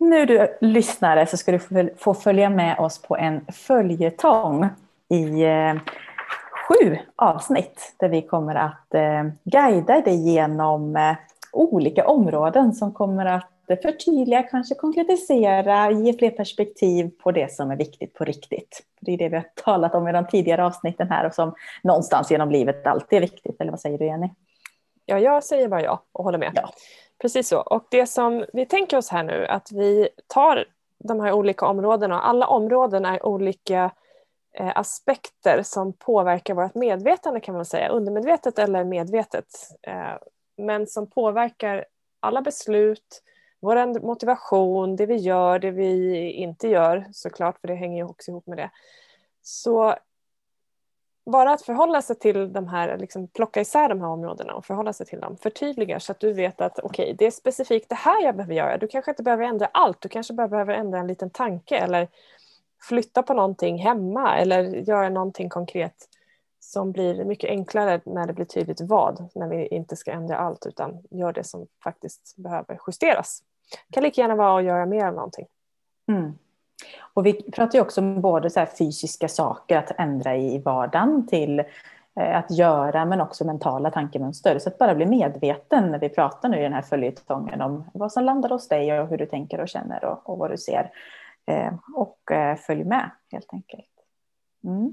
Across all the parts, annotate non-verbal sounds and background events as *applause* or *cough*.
Nu du lyssnare så ska du få följa med oss på en följetong i eh, sju avsnitt där vi kommer att eh, guida dig genom eh, olika områden som kommer att förtydliga, kanske konkretisera, ge fler perspektiv på det som är viktigt på riktigt. Det är det vi har talat om i de tidigare avsnitten här och som någonstans genom livet alltid är viktigt. Eller vad säger du Jenny? Ja, jag säger bara ja och håller med. Ja. Precis så. Och det som vi tänker oss här nu, att vi tar de här olika områdena, och alla områden är olika eh, aspekter som påverkar vårt medvetande kan man säga, undermedvetet eller medvetet. Eh, men som påverkar alla beslut, vår motivation, det vi gör, det vi inte gör såklart, för det hänger ju också ihop med det. Så bara att förhålla sig till de här, liksom plocka isär de här områdena och förhålla sig till dem förtydligar så att du vet att okej, okay, det är specifikt det här jag behöver göra. Du kanske inte behöver ändra allt, du kanske bara behöver ändra en liten tanke eller flytta på någonting hemma eller göra någonting konkret som blir mycket enklare när det blir tydligt vad, när vi inte ska ändra allt utan gör det som faktiskt behöver justeras. Det kan lika gärna vara att göra mer av någonting. Mm. Och vi pratar ju också om både så fysiska saker att ändra i vardagen till eh, att göra men också mentala tankemönster. Så att bara bli medveten när vi pratar nu i den här följetongen om vad som landar hos dig och hur du tänker och känner och, och vad du ser. Eh, och eh, följ med helt enkelt. Mm.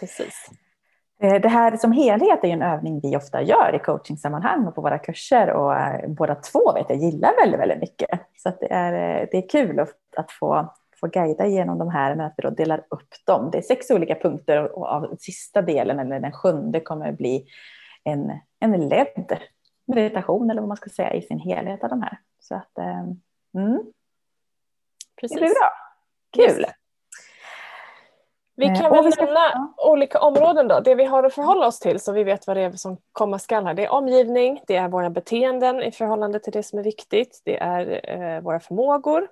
Precis. Eh, det här som helhet är en övning vi ofta gör i coachingsammanhang och på våra kurser och eh, båda två vet jag gillar väldigt, väldigt mycket. Så det, är, eh, det är kul att, att få, få guida igenom de här men att vi då delar upp dem. Det är sex olika punkter och av sista delen eller den sjunde kommer att bli en, en ledd meditation eller vad man ska säga i sin helhet av de här. Så att, mm. Precis. Det blir bra. Kul! Yes. Vi eh, kan väl nämna olika områden då. Det vi har att förhålla oss till så vi vet vad det är som komma skall här. Det är omgivning, det är våra beteenden i förhållande till det som är viktigt. Det är eh, våra förmågor,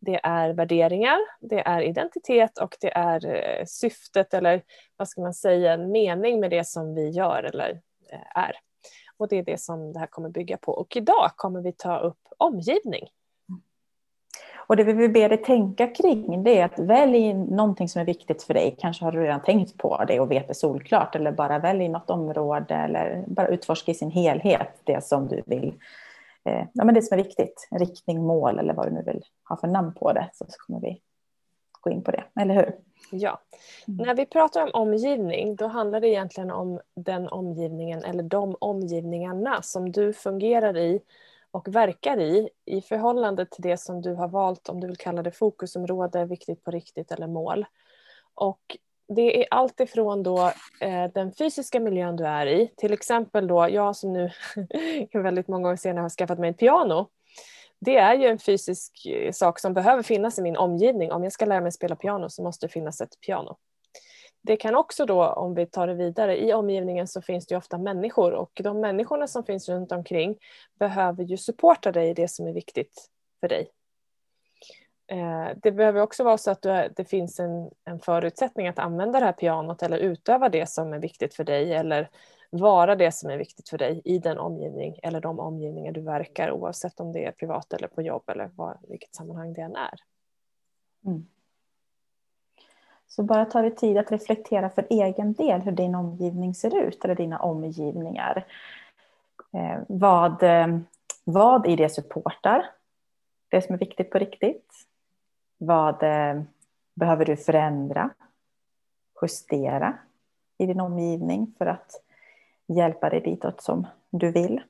det är värderingar, det är identitet och det är eh, syftet eller vad ska man säga, en mening med det som vi gör eller eh, är. Och det är det som det här kommer bygga på. Och idag kommer vi ta upp omgivning. Och det vi vill be dig tänka kring det är att välj någonting som är viktigt för dig. Kanske har du redan tänkt på det och vet det solklart. Eller bara välj något område eller bara utforska i sin helhet det som du vill. Eh, ja, men det som är viktigt. Riktning, mål eller vad du nu vill ha för namn på det. Så, kommer vi gå in på det, eller hur? Ja. Mm. När vi pratar om omgivning då handlar det egentligen om den omgivningen eller de omgivningarna som du fungerar i och verkar i, i förhållande till det som du har valt, om du vill kalla det fokusområde, viktigt på riktigt eller mål. Och det är allt ifrån då, eh, den fysiska miljön du är i, till exempel då jag som nu *laughs* väldigt många år senare har skaffat mig ett piano. Det är ju en fysisk eh, sak som behöver finnas i min omgivning. Om jag ska lära mig spela piano så måste det finnas ett piano det kan också då, om vi tar det vidare, i omgivningen så finns det ofta människor och de människorna som finns runt omkring behöver ju supporta dig i det som är viktigt för dig. Eh, det behöver också vara så att det finns en, en förutsättning att använda det här pianot eller utöva det som är viktigt för dig eller vara det som är viktigt för dig i den omgivning eller de omgivningar du verkar oavsett om det är privat eller på jobb eller var, vilket sammanhang det än är. Mm. Så bara ta dig tid att reflektera för egen del hur din omgivning ser ut, eller dina omgivningar. Eh, vad, eh, vad i det supportar det som är viktigt på riktigt? Vad eh, behöver du förändra, justera i din omgivning för att hjälpa dig ditåt som du vill?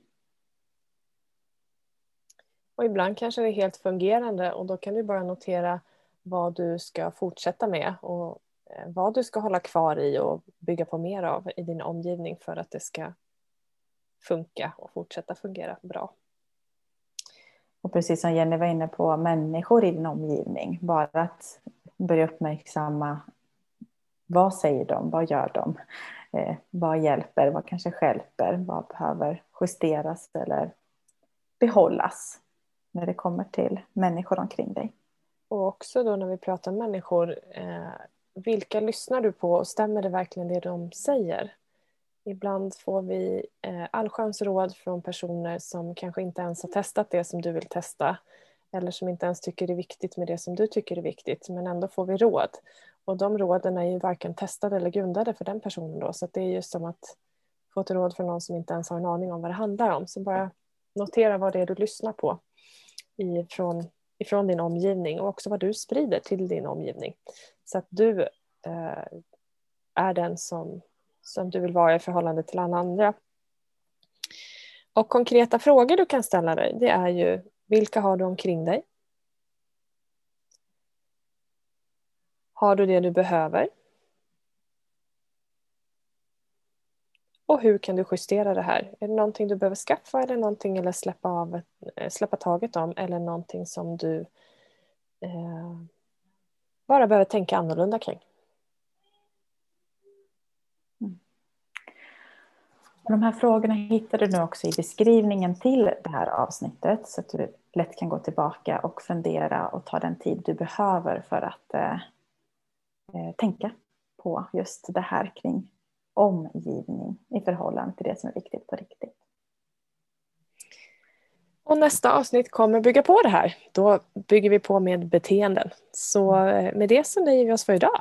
Och ibland kanske det är helt fungerande och då kan du bara notera vad du ska fortsätta med och eh, vad du ska hålla kvar i och bygga på mer av i din omgivning för att det ska funka och fortsätta fungera bra. Och precis som Jenny var inne på, människor i din omgivning. Bara att börja uppmärksamma vad säger de, vad gör de, eh, vad hjälper, vad kanske skälper, vad behöver justeras eller behållas när det kommer till människor omkring dig. Och också då när vi pratar människor, eh, vilka lyssnar du på och stämmer det verkligen det de säger? Ibland får vi eh, allsköns råd från personer som kanske inte ens har testat det som du vill testa eller som inte ens tycker det är viktigt med det som du tycker är viktigt men ändå får vi råd. Och de råden är ju varken testade eller grundade för den personen då så det är ju som att få ett råd från någon som inte ens har en aning om vad det handlar om. Så bara notera vad det är du lyssnar på ifrån, ifrån din omgivning och också vad du sprider till din omgivning. Så att du eh, är den som, som du vill vara i förhållande till alla andra. Och konkreta frågor du kan ställa dig det är ju vilka har du omkring dig? Har du det du behöver? Och hur kan du justera det här? Är det någonting du behöver skaffa eller någonting eller släppa, av, eh, släppa taget om eller någonting som du eh, bara behöver tänka annorlunda kring? De här frågorna hittar du nu också i beskrivningen till det här avsnittet så att du lätt kan gå tillbaka och fundera och ta den tid du behöver för att eh, eh, tänka på just det här kring omgivning i förhållande till det som är viktigt på riktigt. Och nästa avsnitt kommer bygga på det här. Då bygger vi på med beteenden. Så eh, med det så nöjer vi oss för idag.